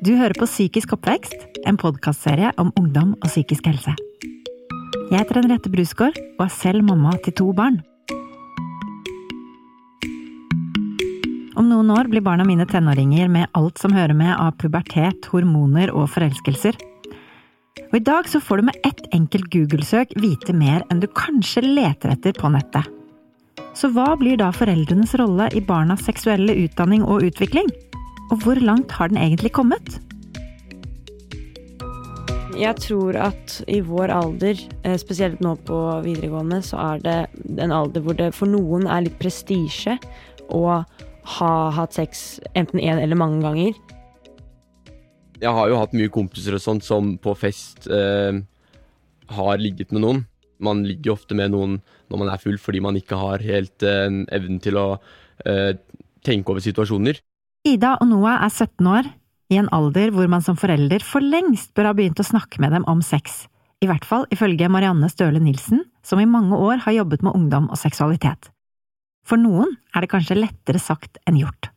Du hører på Psykisk oppvekst, en podkastserie om ungdom og psykisk helse. Jeg heter Henriette Brusgaard og er selv mamma til to barn. Om noen år blir barna mine tenåringer med alt som hører med av pubertet, hormoner og forelskelser. Og i dag så får du med ett enkelt Google-søk vite mer enn du kanskje leter etter på nettet. Så hva blir da foreldrenes rolle i barnas seksuelle utdanning og utvikling? Og hvor langt har den egentlig kommet? Jeg tror at i vår alder, eh, spesielt nå på videregående, så er det en alder hvor det for noen er litt prestisje å ha hatt sex enten én en eller mange ganger. Jeg har jo hatt mye kompiser og sånt som på fest eh, har ligget med noen. Man ligger ofte med noen når man er full fordi man ikke har helt eh, evnen til å eh, tenke over situasjoner. Ida og Noah er 17 år, i en alder hvor man som forelder for lengst bør ha begynt å snakke med dem om sex, i hvert fall ifølge Marianne Støle Nilsen, som i mange år har jobbet med ungdom og seksualitet. For noen er det kanskje lettere sagt enn gjort.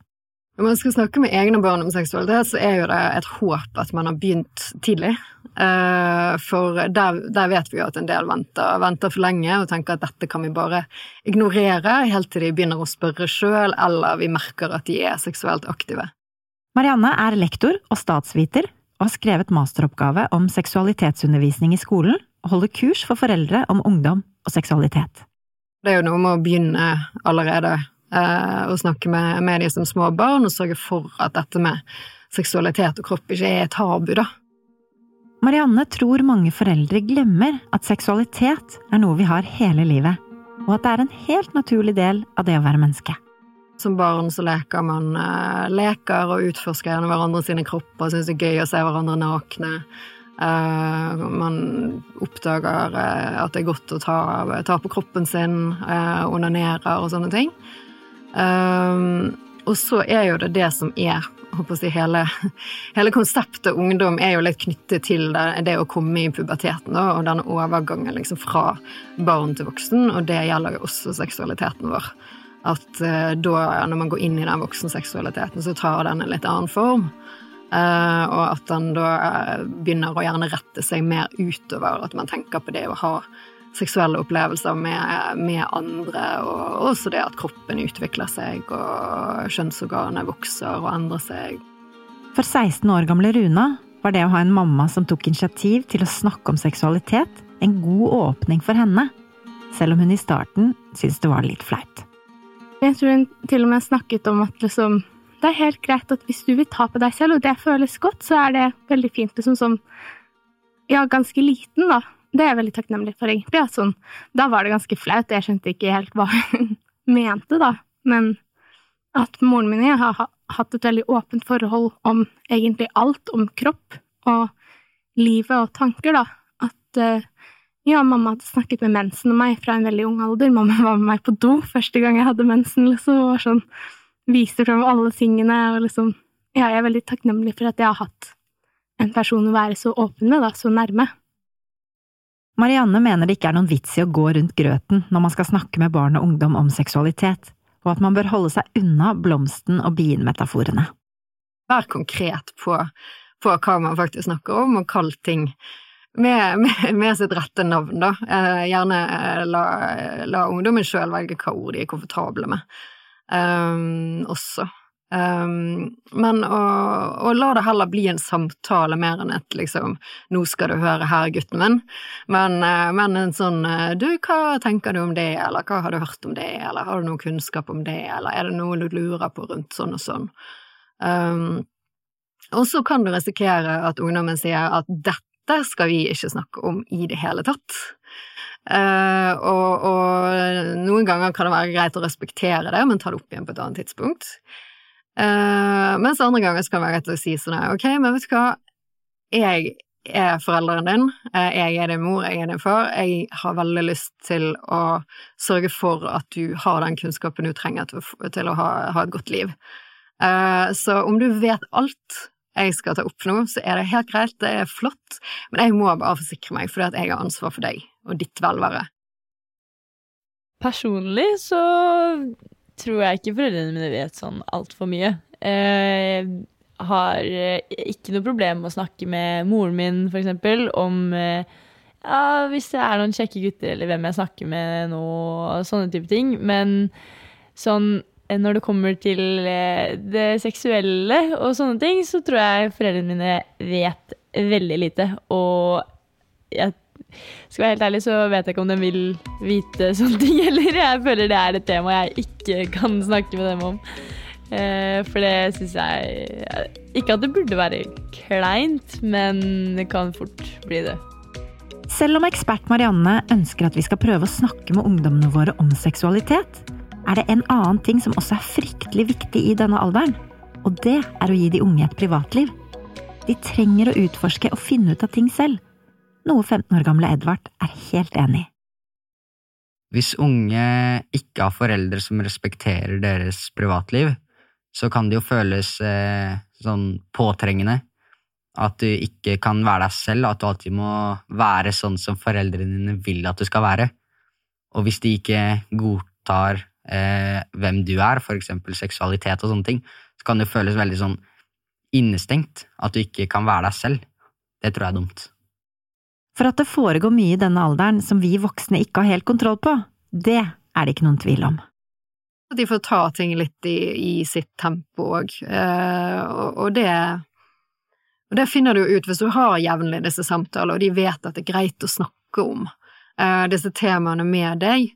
Når man skal snakke med egne barn om seksualitet, så er jo det et håp at man har begynt tidlig. Eh, for der, der, vet vi jo at en del venter, venter for lenge og tenker at dette kan vi bare ignorere helt til de begynner å spørre sjøl, eller vi merker at de er seksuelt aktive. Marianne er lektor og statsviter og har skrevet masteroppgave om seksualitetsundervisning i skolen og holder kurs for foreldre om ungdom og seksualitet. Det er jo noe med å begynne allerede eh, å snakke med, med de som små barn og sørge for at dette med seksualitet og kropp ikke er et tabu, da. Marianne tror mange foreldre glemmer at seksualitet er noe vi har hele livet, og at det er en helt naturlig del av det å være menneske. Som barn så leker man uh, leker og utforsker gjerne hverandre sine kropper, syns det er gøy å se hverandre nakne. Uh, man oppdager uh, at det er godt å ta, ta på kroppen sin, onanerer og sånne ting. Og så er jo det det som er si, hele, hele, konseptet ungdom er jo litt knyttet til det, det å komme i puberteten da, og denne overgangen liksom fra barn til voksen, og det gjelder jo også seksualiteten vår. At uh, da, når man går inn i den voksenseksualiteten, så tar den en litt annen form. Uh, og at den da uh, begynner å gjerne rette seg mer utover at man tenker på det å ha seksuelle opplevelser med, med, andre, og også det at kroppen utvikler seg, og kjønnsorganet vokser og endrer seg. For 16 år gamle Runa var det å ha en mamma som tok initiativ til å snakke om seksualitet, en god åpning for henne, selv om hun i starten syntes det var litt flaut. Jeg tror hun til og med snakket om at liksom, det er helt greit at hvis du vil ta på deg selv, og det føles godt, så er det veldig fint liksom som ja, ganske liten, da det er jeg veldig takknemlig for, egentlig. Ja, sånn, da var det ganske flaut. Jeg skjønte ikke helt hva hun mente, da. Men at moren min og jeg har hatt et veldig åpent forhold om egentlig alt om kropp og livet og tanker, da. At uh, ja, mamma hadde snakket med mensen om meg fra en veldig ung alder. Mamma var med meg på do første gang jeg hadde mensen, liksom, og sånn viste fram alle tingene, og liksom Ja, jeg er veldig takknemlig for at jeg har hatt en person å være så åpen med, da, så nærme. Marianne mener det ikke er noen vits i å gå rundt grøten når man skal snakke med barn og ungdom om seksualitet, og at man bør holde seg unna blomsten og bien-metaforene. Vær konkret på, på, hva man faktisk snakker om, og kall ting med, med, med sitt rette navn, da. Eh, gjerne eh, la, la ungdommen sjøl velge hva ord de er komfortable med, um, også. Um, men å, å, la det heller bli en samtale mer enn et liksom 'nå skal du høre her, gutten min', men, uh, men, en sånn uh, 'du, hva tenker du om det', eller 'hva har du hørt om det', eller 'har du noe kunnskap om det', eller 'er det noe du lurer på rundt sånn og sånn'? Um, og så kan du risikere at ungdommen sier at 'dette skal vi ikke snakke om i det hele tatt'. Uh, og, og, noen ganger kan det være greit å respektere det, men ta det opp igjen på et annet tidspunkt. Uh, mens andre ganger så kan være greit å si sånn ok, men vet du hva, jeg er forelderen din, uh, jeg er din mor, jeg er din far, jeg har veldig lyst til å sørge for at du har den kunnskapen du trenger til, til å ha, ha, et godt liv. Uh, så om du vet alt jeg skal ta opp nå, så er det helt greit, det er flott, men jeg må bare forsikre meg, fordi at jeg har ansvar for deg og ditt velvære. Personlig så tror jeg ikke foreldrene mine vet sånn altfor mye. Eh, har eh, ikke noe problem med å snakke med moren min, eksempel, om eh, ja, hvis det er noen kjekke gutter, eller hvem jeg snakker med nå, sånne type ting. Men sånn eh, når det kommer til det seksuelle og sånne ting, så tror jeg foreldrene mine vet veldig lite. Og jeg skal være helt ærlig, så vet jeg ikke om de vil vite sånne ting heller. Jeg føler det er et tema jeg ikke kan snakke med dem om. Eh, for det syns jeg Ikke at det burde være kleint, men det kan fort bli det. Selv om ekspert Marianne ønsker at vi skal prøve å snakke med ungdommene våre om seksualitet, er det en annen ting som også er fryktelig viktig i denne alderen. Og det er å gi de unge et privatliv. De trenger å utforske og finne ut av ting selv. Noe 15 år gamle Edvard er helt enig i. Hvis unge ikke har foreldre som respekterer deres privatliv, så kan det jo føles eh, sånn påtrengende. At du ikke kan være deg selv, at du alltid må være sånn som foreldrene dine vil at du skal være. Og hvis de ikke godtar eh, hvem du er, for eksempel seksualitet og sånne ting, så kan det føles veldig sånn innestengt at du ikke kan være deg selv. Det tror jeg er dumt. For at det foregår mye i denne alderen som vi voksne ikke har helt kontroll på, det er det ikke noen tvil om. De får ta ting litt i, i sitt tempo òg, eh, og, og, det og det finner du ut hvis du har jevnlig disse samtaler, og de vet at det er greit å snakke om eh, disse temaene med deg,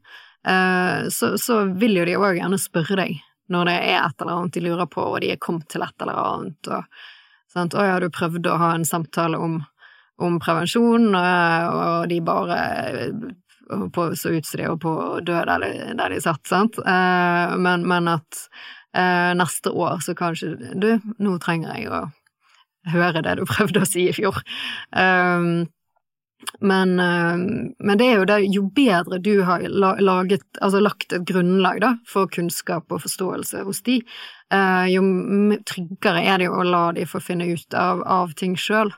eh, så, så, vil jo de òg gjerne spørre deg når det er et eller annet de lurer på, og de er kommet til et eller annet, og sant, å ja, du prøvde å ha en samtale om, om prevensjon, og, de bare på, så ut som de var på å dø der de, der de satt, sant, eh, men, men, at eh, neste år så kanskje Du, nå trenger jeg å høre det du prøvde å si i fjor. Um, men, men, det er jo det, jo bedre du har laget, altså lagt et grunnlag da, for kunnskap og forståelse hos de, jo tryggere er det jo å la de få finne ut av, av ting sjøl.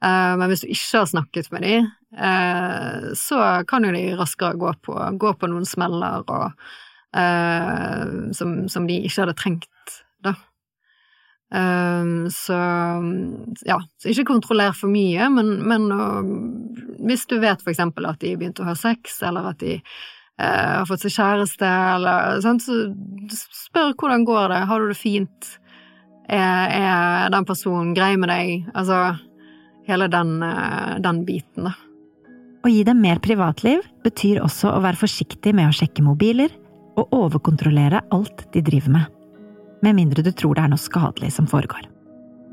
Men hvis du ikke har snakket med de, Eh, så kan jo de raskere gå på, gå på noen smeller og, eh, som, som, de ikke hadde trengt, da. Eh, så ja, så ikke kontroller for mye, men, men hvis du vet for eksempel at de begynte å ha sex, eller at de har fått seg kjæreste, eller sånt, så spør hvordan går det, har du det fint, er, er den personen grei med deg, altså hele den, den biten, da. Å gi dem mer privatliv betyr også å være forsiktig med å sjekke mobiler og overkontrollere alt de driver med. Med mindre du tror det er noe skadelig som foregår.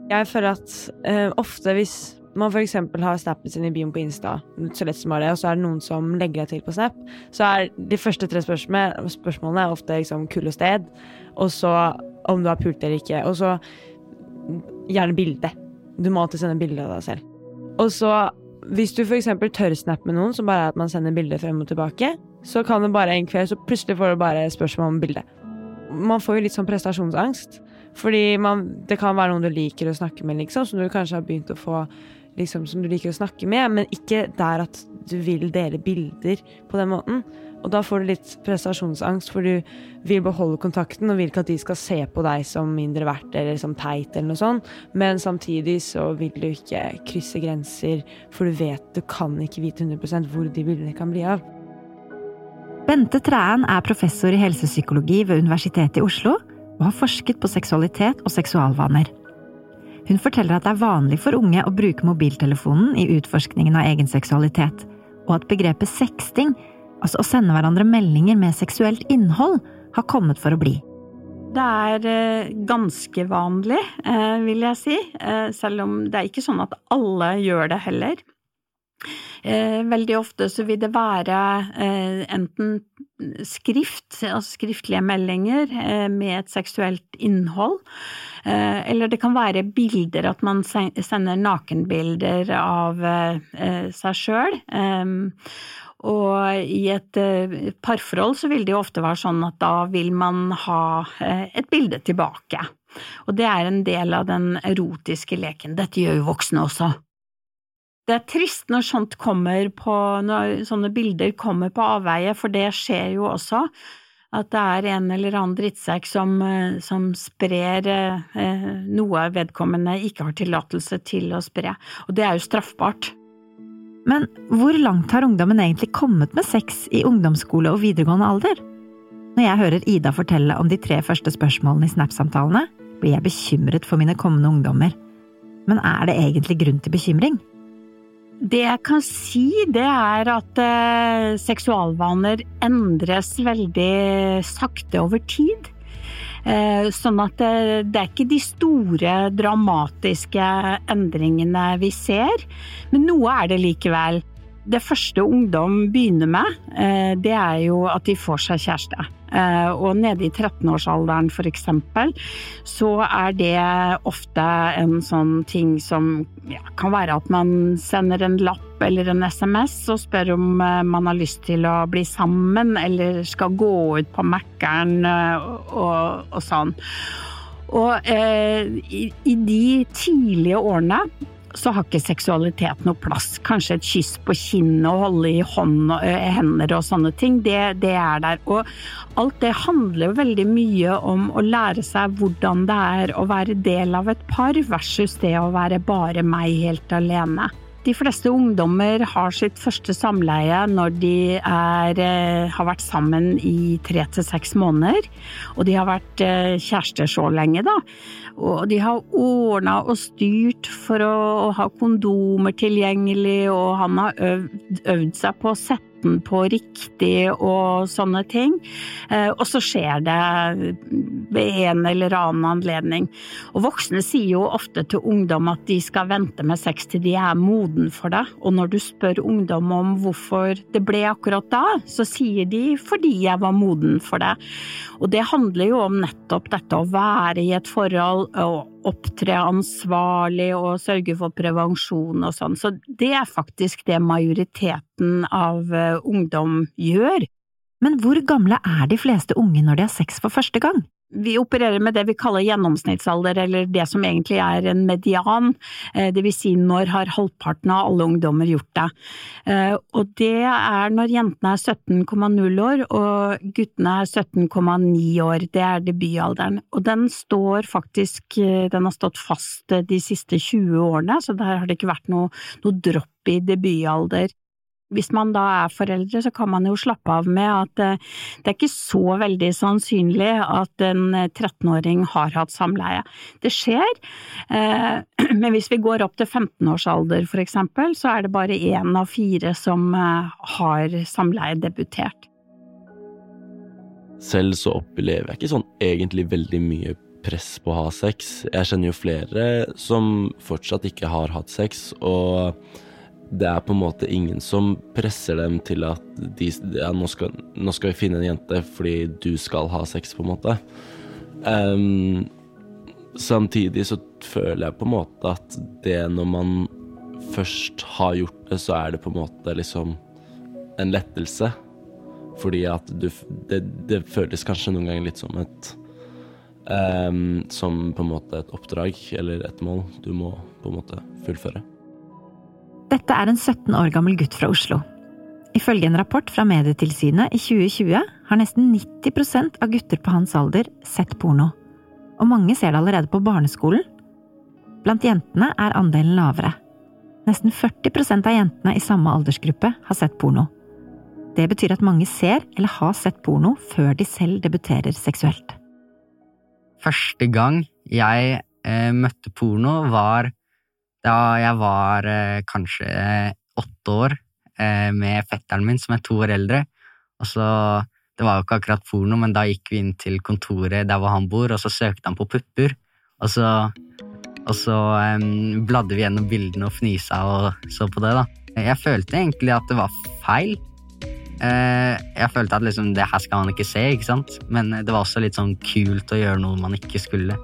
Jeg føler at uh, ofte hvis man f.eks. har snappen sin i bioen på Insta, så lett som det, og så er det noen som legger deg til på Snap, så er de første tre spørsmålene, spørsmålene er ofte liksom kull og sted, og så om du har pult eller ikke, og så gjerne bilde. Du må alltid sende bilde av deg selv. Og så hvis du f.eks. tørrsnapper med noen, som bare er at man sender bilder frem og tilbake, så kan det bare en kveld, så plutselig får du bare spørsmål om bildet. Man får jo litt sånn prestasjonsangst. Fordi man, det kan være noen du liker å snakke med, liksom, som du kanskje har begynt å få liksom, som du liker å snakke med, men ikke der at du vil dele bilder på den måten. Og da får du litt prestasjonsangst, for du vil beholde kontakten og vil ikke at de skal se på deg som mindre verdt eller som teit eller noe sånt. Men samtidig så vil du ikke krysse grenser, for du vet du kan ikke vite 100% hvor de bildene kan bli av. Bente Træen er professor i helsepsykologi ved Universitetet i Oslo og har forsket på seksualitet og seksualvaner. Hun forteller at det er vanlig for unge å bruke mobiltelefonen i utforskningen av egen seksualitet, og at begrepet sexting altså å sende hverandre meldinger med seksuelt innhold, har kommet for å bli. Det er eh, ganske vanlig, eh, vil jeg si, eh, selv om det er ikke sånn at alle gjør det heller. Veldig ofte så vil det være enten skrift, altså skriftlige meldinger med et seksuelt innhold, eller det kan være bilder, at man sender nakenbilder av seg sjøl. Og i et eh, parforhold så vil det jo ofte være sånn at da vil man ha eh, et bilde tilbake. Og det er en del av den erotiske leken. Dette gjør jo voksne også. Det er trist når sånt kommer på, når sånne bilder kommer på avveie, for det skjer jo også. At det er en eller annen drittsekk som, eh, som sprer eh, noe vedkommende ikke har tillatelse til å spre. Og det er jo straffbart. Men hvor langt har ungdommen egentlig kommet med sex i ungdomsskole og videregående alder? Når jeg hører Ida fortelle om de tre første spørsmålene i Snap-samtalene, blir jeg bekymret for mine kommende ungdommer. Men er det egentlig grunn til bekymring? Det jeg kan si, det er at eh, seksualvaner endres veldig sakte over tid. Eh, sånn at det, det, er ikke de store, dramatiske endringene vi ser, men noe er det likevel. Det første ungdom begynner med, eh, det er jo at de får seg kjæreste. Eh, og nede i 13-årsalderen for eksempel, så er det ofte en sånn ting som ja, kan være at man sender en lapp eller en SMS og spør om eh, man har lyst til å bli sammen eller skal gå ut på Mækkern og, og, sånn. Og eh, i, i de tidlige årene så har ikke seksualitet noe plass. Kanskje et kyss på kinnet og holde i hånd og hender og sånne ting. Det, det, er der. Og alt det handler jo veldig mye om å lære seg hvordan det er å være del av et par, versus det å være bare meg helt alene. De fleste ungdommer har sitt første samleie når de er, har vært sammen i tre til seks måneder. Og de har vært kjærester så lenge, da. Og de har ordna og styrt for å, ha kondomer tilgjengelig, og han har øvd, øvd seg på å sette den på riktig og sånne ting. Eh, og så skjer det ved en eller annen anledning. Og voksne sier jo ofte til ungdom at de skal vente med sex til de er moden for det. Og når du spør ungdom om hvorfor det ble akkurat da, så sier de fordi jeg var moden for det. Og det handler jo om nettopp dette å være i et forhold og opptre ansvarlig og sørge for prevensjon og sånn. Så det er faktisk det majoriteten av eh, ungdom gjør. Men hvor gamle er de fleste unge når de har sex for første gang? Vi opererer med det vi kaller gjennomsnittsalder, eller det som egentlig er en median. Eh, det vil si når har halvparten av alle ungdommer gjort det. Eh, og det er når jentene er 17,0 år og guttene er 17,9 år. Det er debutalderen. Og den står faktisk, eh, den har stått fast de siste 20 årene, så der har det ikke vært noe, noe dropp i debutalder. Hvis man da er foreldre, så kan man jo slappe av med at eh, det er ikke så veldig sannsynlig at en 13-åring har hatt samleie. Det skjer, eh, men hvis vi går opp til 15-årsalder for eksempel, så er det bare én av fire som eh, har samleie debutert. Selv så opplever jeg ikke sånn egentlig veldig mye press på å ha sex. Jeg kjenner jo flere som fortsatt ikke har hatt sex, og det er på en måte ingen som presser dem til at de, ja, nå, skal, nå, skal, vi finne en jente fordi du skal ha sex, på en måte. Um, samtidig så føler jeg på en måte at det når man først har gjort det, så er det på en måte liksom en lettelse. Fordi at du Det, det føles kanskje noen ganger litt som et um, Som på en måte et oppdrag eller et mål du må på en måte fullføre. Dette er en 17 år gammel gutt fra Oslo. Ifølge en rapport fra Medietilsynet i 2020 har nesten 90% av gutter på hans alder sett porno. Og mange ser det allerede på barneskolen. Blant jentene er andelen lavere. Nesten 40% av jentene i samme aldersgruppe har sett porno. Det betyr at mange ser eller har sett porno før de selv debuterer seksuelt. Første gang jeg eh, møtte porno, var da jeg var eh, kanskje åtte år eh, med fetteren min, som er to år eldre. Og så Det var jo ikke akkurat porno, men da gikk vi inn til kontoret der hvor han bor, og så søkte han på pupper. Og så, og så um, bladde vi gjennom bildene og fnisa og så på det, da. Jeg følte egentlig at det var feil. Jeg følte at liksom, det her skal man ikke se, ikke sant? men det var også litt sånn kult å gjøre noe man ikke skulle.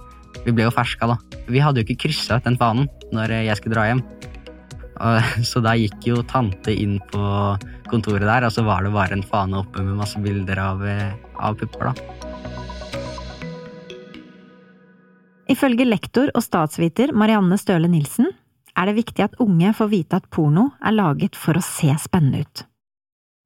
Vi ble jo ferska, da. Vi hadde jo ikke kryssa ut den fanen når jeg skulle dra hjem. Så da gikk jo tante inn på kontoret der, og så var det bare en fane oppe med masse bilder av, eh, av pupper, da. Ifølge lektor og statsviter Marianne Støle Nilsen er det viktig at unge får vite at porno er laget for å se spennende ut.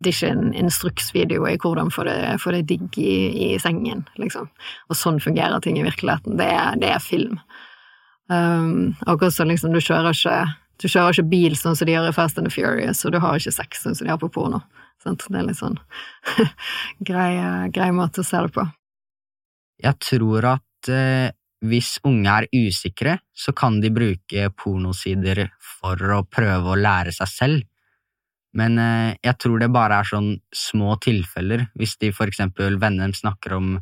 Det er ikke en instruksvideo i hvordan få det, det digg i, i, sengen, liksom. Og sånn fungerer ting i virkeligheten. Det er, det er film. Um, akkurat sånn liksom, du kjører ikke du kjører ikke bil sånn som de gjør i Fast and the Furious, og du har ikke sex sånn som de har på porno. Sant? Det er litt sånn grei, grei, måte å se det på. Jeg tror at eh, hvis unge er usikre, så kan de bruke pornosider for å prøve å lære seg selv. Men eh, jeg tror det bare er sånn små tilfeller, hvis de for eksempel vennene snakker om,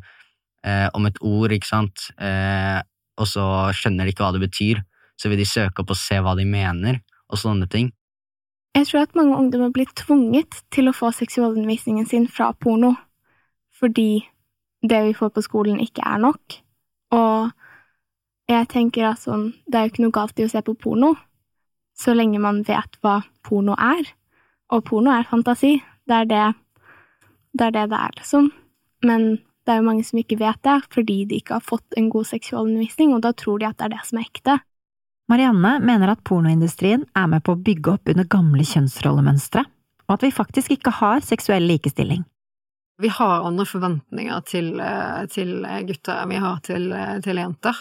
eh, om et ord, ikke sant, eh, og så skjønner de ikke hva det betyr, så vil de søke opp og se hva de mener, og sånne ting. Jeg tror at mange ungdommer blir tvunget til å få seksualundervisningen sin fra porno, fordi det vi får på skolen, ikke er nok. Og jeg tenker at sånn, det er jo ikke noe galt i å se på porno, så lenge man vet hva porno er. Og porno er fantasi. Det er det det er, det, det er liksom. Men det er jo mange som ikke vet det, fordi de ikke har fått en god seksualundervisning, og da tror de at det er det som er ekte. Marianne mener at pornoindustrien er med på å bygge opp under gamle kjønnsrollemønstre, og at vi faktisk ikke har seksuell likestilling. Vi har andre forventninger til, eh, til gutter enn vi har til, eh, til jenter.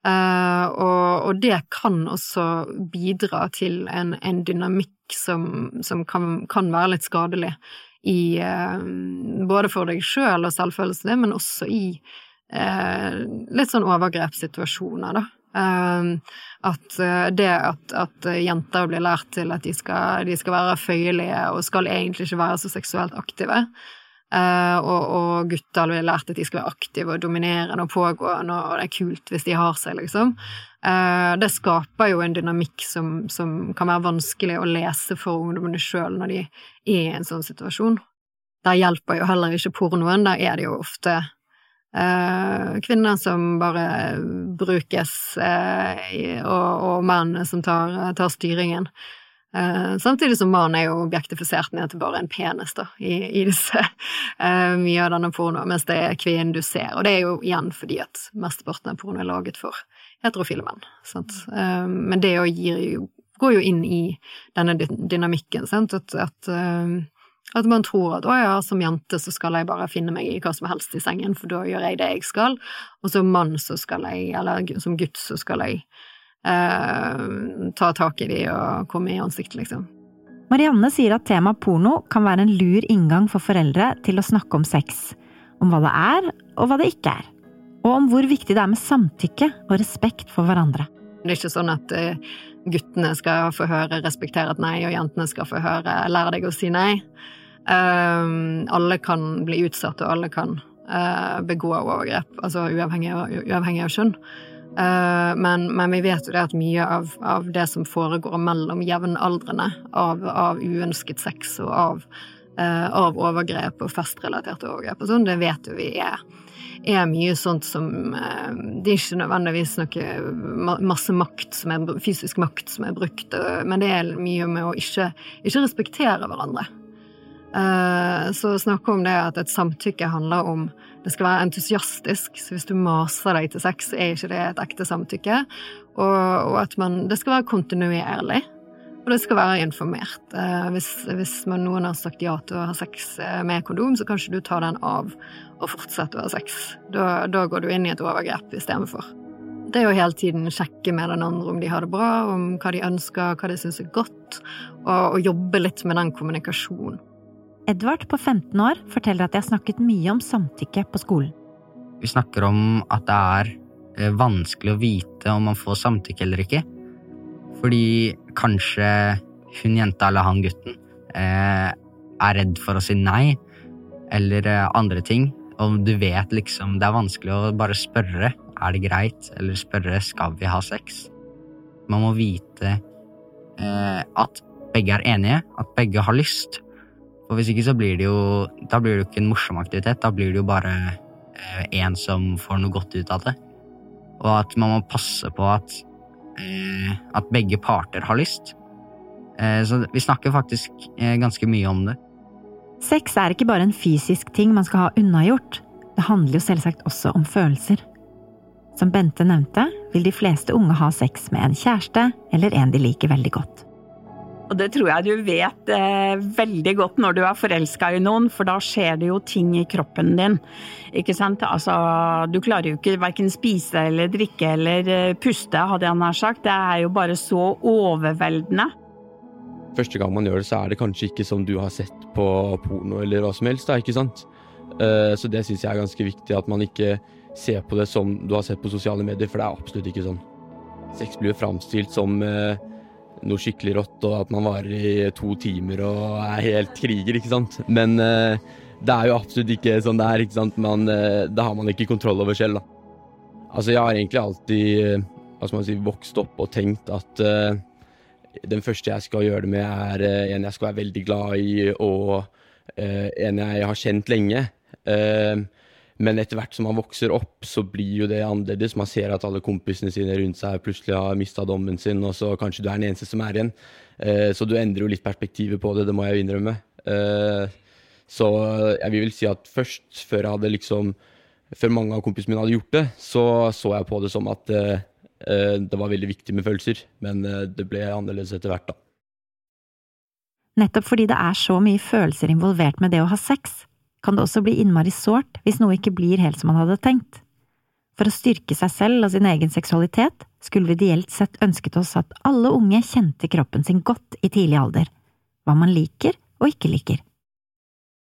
Uh, og, og, det kan også bidra til en, en dynamikk som, som kan, kan, være litt skadelig i uh, Både for deg sjøl og selvfølelsen din, men også i uh, litt sånn overgrepssituasjoner, da. at det at, at, jenter blir lært til at de skal, de skal være føyelige og skal egentlig ikke være så seksuelt aktive, og, og gutter har lært at de skal være aktive og dominerende og pågående, og det er kult hvis de har seg, liksom. Uh, det skaper jo en dynamikk som, som, kan være vanskelig å lese for ungdommene sjøl når de er i en sånn situasjon. Der hjelper jo heller ikke pornoen, der er det jo ofte uh, kvinner som bare brukes, og, og, menn som tar, tar styringen. Uh, samtidig som mannen er jo objektifisert ned til bare en penis da, i, i disse uh, mye av denne pornoen, mens det er kvinnen du ser. Og det er jo igjen fordi at mesteparten av porno er laget for heterofile menn. Uh, men det jo, går jo inn i denne dynamikken, sant? at, at, at man tror at å ja, som jente så skal jeg bare finne meg i hva som helst i sengen, for da gjør jeg det jeg skal, og som mann så skal jeg, eller som gutt så skal jeg eh, ta tak i de og komme i ansiktet, liksom. Marianne sier at temaet porno kan være en lur inngang for foreldre til å snakke om sex. Om hva det er, og hva det ikke er. Og om hvor viktig det er med samtykke og respekt for hverandre. Det er ikke sånn at uh, guttene skal få høre 'respektere et nei', og jentene skal få høre 'lære deg å si nei'. Um, alle kan bli utsatt, og alle kan uh, begå overgrep, altså uavhengig, uavhengig av kjønn. Eh, men, men, vi vet jo det at mye av, av det som foregår mellom jevnaldrende, av, av uønsket sex og av, uh, av overgrep og festrelaterte overgrep og sånn, det vet jo vi er, er mye sånt som uh, Det er ikke nødvendigvis noe masse makt som er, fysisk makt som er brukt, men det er mye med å ikke, ikke respektere hverandre. Så snakke om det at et samtykke handler om det skal være entusiastisk, så hvis du maser deg til sex, er ikke det et ekte samtykke. Og, og at man, det skal være kontinuerlig, og det skal være informert. Eh, hvis, hvis man, noen har sagt ja til å ha sex eh, med kondom, så kan ikke du ta den av og fortsette å ha sex. Da, da går du inn i et overgrep istedenfor. Det er jo hele tiden sjekke med den andre om de har det bra, om hva de ønsker, hva de syns er godt, og, og jobbe litt med den kommunikasjonen. Edvard på 15 år forteller at de har snakket mye om samtykke på skolen. Vi snakker om at det er eh, vanskelig å vite om man får samtykke eller ikke. Fordi kanskje hun jenta eller han gutten eh, er redd for å si nei, eller eh, andre ting. Og du vet liksom Det er vanskelig å bare spørre er det greit, eller spørre skal vi ha sex. Man må vite at begge er enige, at begge har lyst. Og hvis ikke så blir det jo Da blir det jo ikke en morsom aktivitet. Da blir det jo bare eh, en som får noe godt ut av det. Og at man må passe på at, eh, at begge parter har lyst. Eh, så vi snakker faktisk eh, ganske mye om det. Sex er ikke bare en fysisk ting man skal ha unnagjort. Det handler jo selvsagt også om følelser. Som Bente nevnte, vil de fleste unge ha sex med en kjæreste eller en de liker veldig godt. Og det tror jeg du vet eh, veldig godt når du er forelska i noen, for da skjer det jo ting i kroppen din. Ikke sant? Altså, du klarer jo ikke verken spise eller drikke eller eh, puste, hadde jeg nær sagt. Det er jo bare så overveldende. Første gang man gjør det, så er det kanskje ikke som du har sett på porno eller hva som helst, da, ikke sant? Eh, så det syns jeg er ganske viktig, at man ikke ser på det som du har sett på sosiale medier, for det er absolutt ikke sånn. Sex blir jo framstilt som eh, noe skikkelig rått, og at man varer i to timer og er helt kriger, ikke sant. Men eh, det er jo absolutt ikke sånn det er, ikke sant. Man, eh, det har man ikke kontroll over selv, da. Altså, jeg har egentlig alltid hva skal man si, vokst opp og tenkt at uh, den første jeg skal gjøre det med, er uh, en jeg skal være veldig glad i, og uh, en jeg har kjent lenge. Men etter hvert som man vokser opp, så blir jo det annerledes. Man ser at alle kompisene sine rundt seg plutselig har mista dommen sin, og så kanskje du er den eneste som er igjen. så du endrer jo litt perspektivet på det, det må jeg jo innrømme. så jeg vil si at først, før jeg hadde liksom før mange av kompisene mine hadde gjort det, så så jeg på det som at uh, det var veldig viktig med følelser. Men det ble annerledes etter hvert, da. Nettopp fordi det er så mye følelser involvert med det å ha sex, kan det også bli innmari sårt hvis noe ikke blir helt som man hadde tenkt. For å styrke seg selv og sin egen seksualitet skulle vi ideelt sett ønsket oss at alle unge kjente kroppen sin godt i tidlig alder, hva man liker og ikke liker.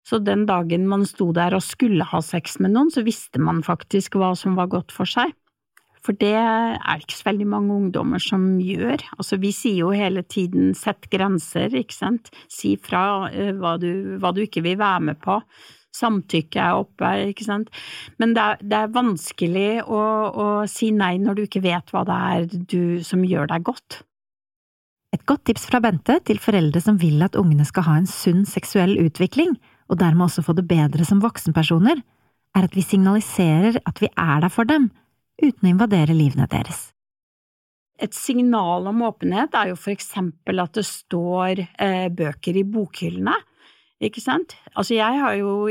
Så den dagen man sto der og skulle ha sex med noen, så visste man faktisk hva som var godt for seg. For det er ikke så veldig mange ungdommer som gjør. Altså, vi sier jo hele tiden sett grenser, ikke sant. Si fra uh, hva, du, hva, du, ikke vil være med på. Samtykke er oppe, ikke sant. Men det er, det er vanskelig å, å, si nei når du ikke vet hva det er du, som gjør deg godt. Et godt tips fra Bente til foreldre som vil at ungene skal ha en sunn seksuell utvikling, og dermed også få det bedre som voksenpersoner, er at vi signaliserer at vi er der for dem, uten å invadere livene deres. Et signal om åpenhet er jo for eksempel at det står eh, bøker i bokhyllene. Ikke sant? Altså, jeg har jo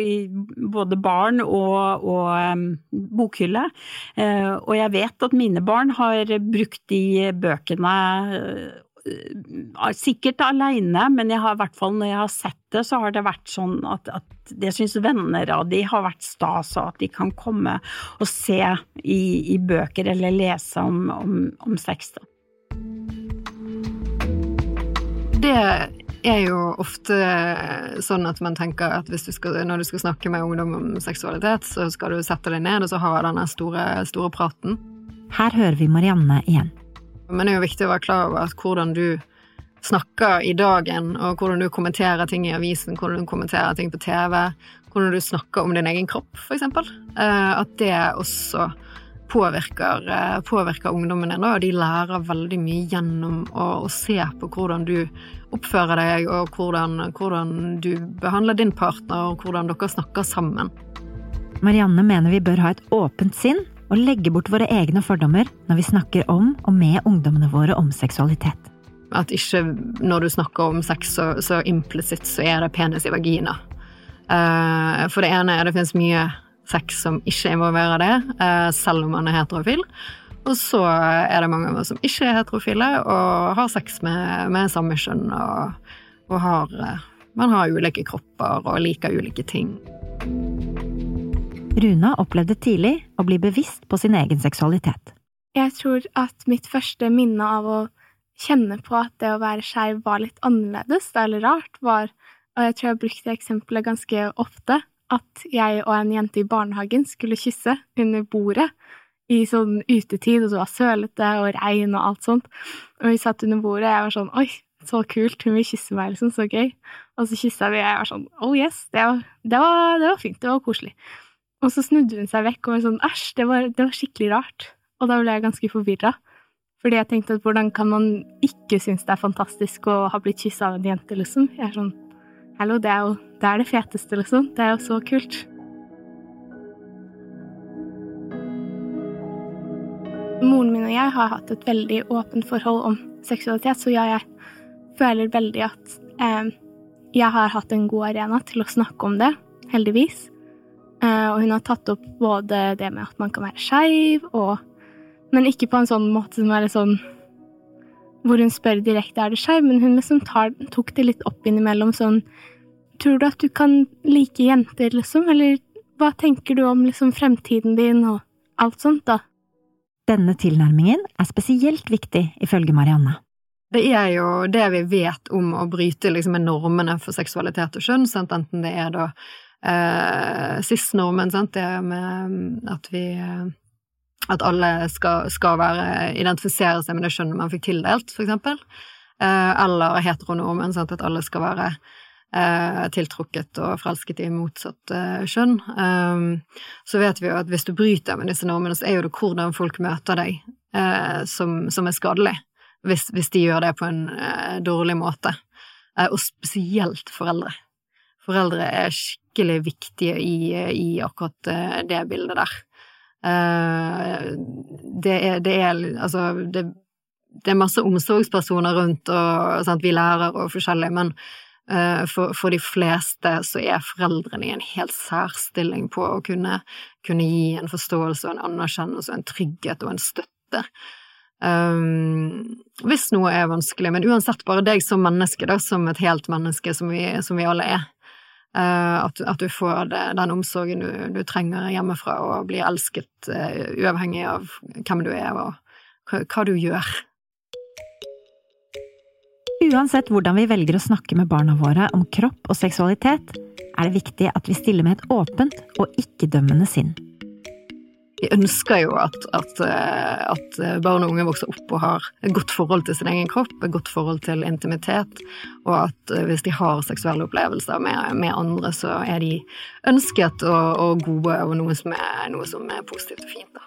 både barn og, og um, bokhylle, uh, og jeg vet at mine barn har brukt de bøkene uh, sikkert aleine, men jeg har i hvert fall når jeg har sett det, så har det vært sånn at, at det syns venner av de har vært stas, og at de kan komme og se i, i bøker eller lese om, om, om sex. Da. Det er jo ofte sånn at man tenker at du skal, når du skal snakke med ungdom om seksualitet, så skal du sette deg ned og så ha denne store, store praten. Her hører vi Marianne igjen. Men det er jo viktig å være klar over at hvordan du snakker i dagen, og hvordan du kommenterer ting i avisen, hvordan du kommenterer ting på TV, hvordan du snakker om din egen kropp, eksempel, eh, at det også påvirker, eh, påvirker ungdommen din, og de lærer veldig mye gjennom å, å, se på hvordan du oppfører deg, og hvordan, hvordan du behandler din partner, og hvordan dere snakker sammen. Marianne mener vi bør ha et åpent sinn og legge bort våre egne fordommer når vi snakker om og med ungdommene våre om seksualitet. At ikke når du snakker om sex, så, så implisitt så er det penis i vagina. Uh, for det ene er det finnes mye sex som ikke involverer det, uh, selv om man er heterofil. Og så er det mange av oss som ikke er heterofile og har sex med, med samme kjønn og, og har uh, Man har ulike kropper og liker ulike ting. Runa opplevde tidlig å bli bevisst på sin egen seksualitet. Jeg tror at mitt første minne av å kjenne på at det å være skeiv var litt annerledes, eller rart, var Og jeg tror jeg brukte eksempelet ganske ofte, at jeg og en jente i barnehagen skulle kysse under bordet i sånn utetid, og det var sølete og regn og alt sånt. Og vi satt under bordet, og jeg var sånn Oi, så kult, hun vil kysse meg, liksom, så gøy. Og så kyssa vi, og jeg var sånn Oh yes, det var, det var, det var fint, det var koselig. Og så snudde hun seg vekk og var sånn Æsj, det, det, var skikkelig rart. Og da ble jeg ganske forvirra. Fordi jeg tenkte at hvordan kan man ikke synes det er fantastisk å ha blitt kyssa av en jente, liksom? Jeg er sånn Hallo, det er jo det, er det feteste, liksom. Det er jo så kult. Moren min og jeg har hatt et veldig åpent forhold om seksualitet, så ja, jeg føler veldig at eh, jeg har hatt en god arena til å snakke om det, heldigvis. Eh, og hun har tatt opp både det med at man kan være skeiv, men ikke på en sånn måte som er sånn hvor hun spør direkte er du skeiv, men hun liksom tar, tok det litt opp innimellom sånn Tror du at du kan like jenter, liksom? Eller hva tenker du om liksom fremtiden din og alt sånt, da? Denne tilnærmingen er spesielt viktig, ifølge Marianne. Det er jo det vi vet om å bryte liksom, med normene for seksualitet og kjønn, sant? enten det er da eh, cis-normen, det med at vi eh, at alle skal, skal være, identifisere seg med det kjønnet man fikk tildelt, for. Eh, eller heteronormen, sant? at alle skal være tiltrukket og forelsket i motsatt eh, kjønn. Um, så vet vi jo at hvis du bryter med disse normene, så er jo det hvordan folk møter deg, eh, som, som, er skadelig. Hvis, hvis, de gjør det på en eh, dårlig måte. Eh, og spesielt foreldre. Foreldre er skikkelig viktige i, i akkurat det bildet der. Eh, det er, det er altså det, det, er masse omsorgspersoner rundt, og sant, vi lærer og forskjellig, men for, for, de fleste så er foreldrene i en helt særstilling på å kunne, kunne gi en forståelse og en anerkjennelse og en trygghet og en støtte. Um, hvis noe er vanskelig, men uansett bare deg som menneske, da, som et helt menneske som vi, som vi alle er. Uh, at, at, du får det, den omsorgen du, du, trenger hjemmefra, og blir elsket uh, uavhengig av hvem du er og hva, hva, du gjør. Uansett hvordan vi velger å snakke med barna våre om kropp og seksualitet, er det viktig at vi stiller med et åpent og ikke-dømmende sinn. Vi ønsker jo at, at, eh, at, barn og unge vokser opp og har et godt forhold til sin egen kropp, et godt forhold til intimitet, og at eh, hvis de har seksuelle opplevelser med, med andre, så er de ønsket og, og gode, og noe som, er, noe som er positivt og fint. da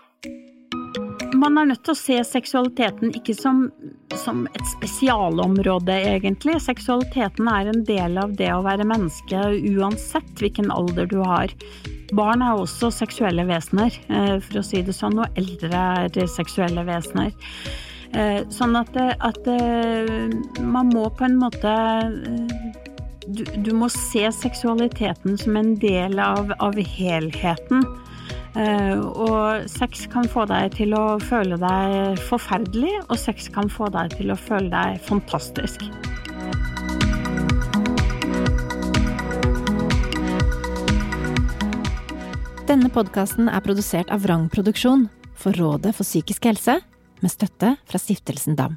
man er nødt til å se seksualiteten ikke som, som, et spesialområde, egentlig. Seksualiteten er en del av det å være menneske, uansett hvilken alder du har. Barn er også seksuelle vesener, eh, for å si det sånn, og eldre er seksuelle vesener. Eh, sånn at, at eh, man må på en måte du, du, må se seksualiteten som en del av, av helheten. Og sex kan få deg til å føle deg forferdelig, og sex kan få deg til å føle deg fantastisk. Denne podkasten er produsert av Vrang Produksjon for Rådet for psykisk helse, med støtte fra Stiftelsen DAM.